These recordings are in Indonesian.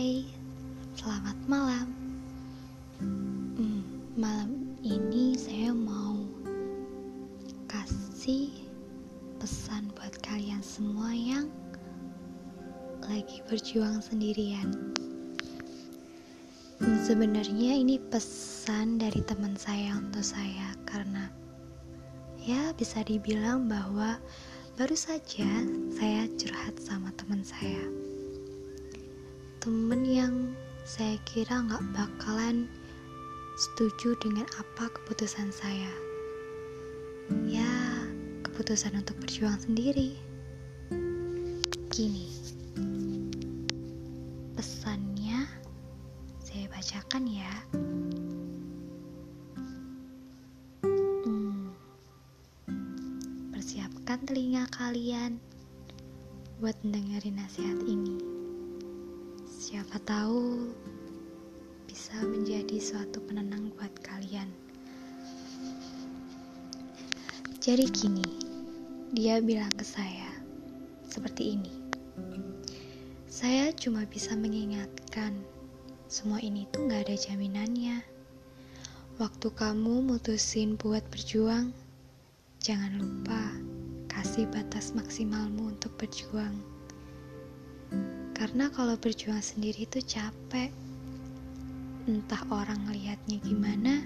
Hai, selamat malam. Hmm, malam ini saya mau kasih pesan buat kalian semua yang lagi berjuang sendirian. Hmm, sebenarnya ini pesan dari teman saya untuk saya karena ya bisa dibilang bahwa baru saja saya curhat sama teman saya temen yang saya kira nggak bakalan setuju dengan apa keputusan saya. Ya, keputusan untuk berjuang sendiri. Gini, pesannya saya bacakan ya. Hmm, persiapkan telinga kalian buat dengerin nasihat ini. Siapa tahu bisa menjadi suatu penenang buat kalian. Jadi gini, dia bilang ke saya seperti ini. Saya cuma bisa mengingatkan semua ini tuh gak ada jaminannya. Waktu kamu mutusin buat berjuang, jangan lupa kasih batas maksimalmu untuk berjuang. Karena kalau berjuang sendiri itu capek. Entah orang ngelihatnya gimana,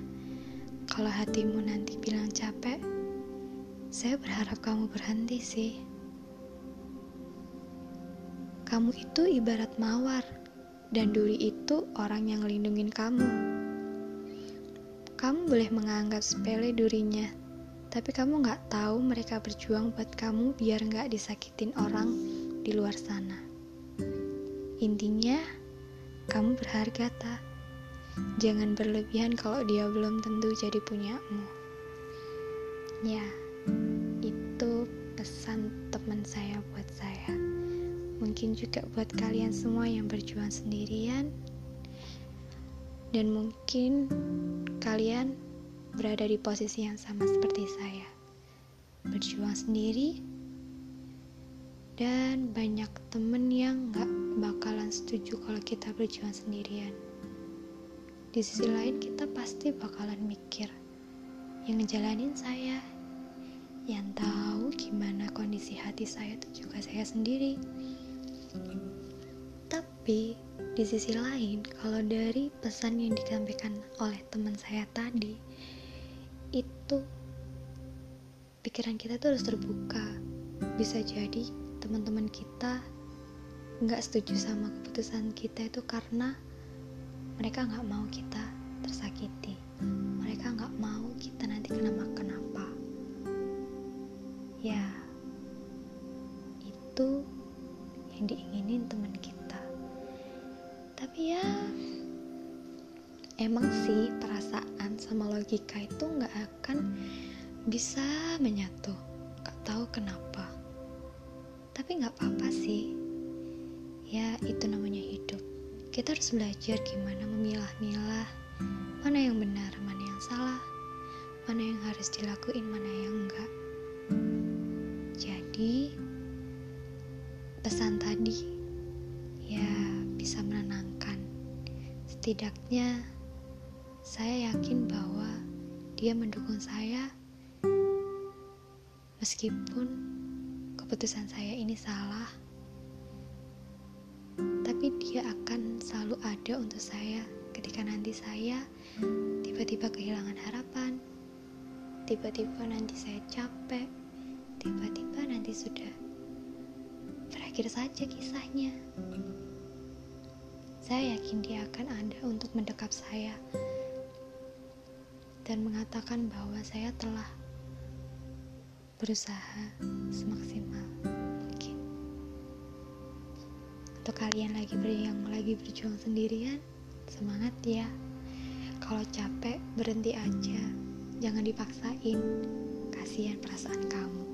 kalau hatimu nanti bilang capek, saya berharap kamu berhenti sih. Kamu itu ibarat mawar, dan duri itu orang yang ngelindungin kamu. Kamu boleh menganggap sepele durinya, tapi kamu gak tahu mereka berjuang buat kamu biar gak disakitin orang di luar sana. Intinya, kamu berharga tak? Jangan berlebihan kalau dia belum tentu jadi punyamu. Ya, itu pesan teman saya buat saya. Mungkin juga buat kalian semua yang berjuang sendirian. Dan mungkin kalian berada di posisi yang sama seperti saya. Berjuang sendiri dan banyak temen yang gak bakalan setuju kalau kita berjuang sendirian. Di sisi lain kita pasti bakalan mikir, yang ngejalanin saya, yang tahu gimana kondisi hati saya itu juga saya sendiri. Tapi di sisi lain, kalau dari pesan yang disampaikan oleh teman saya tadi, itu pikiran kita tuh harus terbuka. Bisa jadi teman-teman kita nggak setuju sama keputusan kita itu karena mereka nggak mau kita tersakiti. Mereka nggak mau kita nanti kenapa kenapa ya itu yang diinginin teman kita. Tapi ya emang sih perasaan sama logika itu nggak akan bisa menyatu. Nggak tahu kenapa tapi nggak apa-apa sih. Ya itu namanya hidup. Kita harus belajar gimana memilah-milah. Mana yang benar mana yang salah. Mana yang harus dilakuin mana yang enggak jadi pesan tadi ya bisa menenangkan. Setidaknya saya yakin bahwa dia mendukung saya meskipun keputusan saya ini salah tapi dia akan selalu ada untuk saya ketika nanti saya tiba-tiba kehilangan harapan, tiba-tiba nanti saya capek, tiba-tiba nanti sudah berakhir saja kisahnya. Saya yakin dia akan ada untuk mendekap saya dan mengatakan bahwa saya telah berusaha semaksimal untuk kalian lagi ber yang lagi berjuang sendirian semangat ya. Kalau capek berhenti aja. Jangan dipaksain. Kasihan perasaan kamu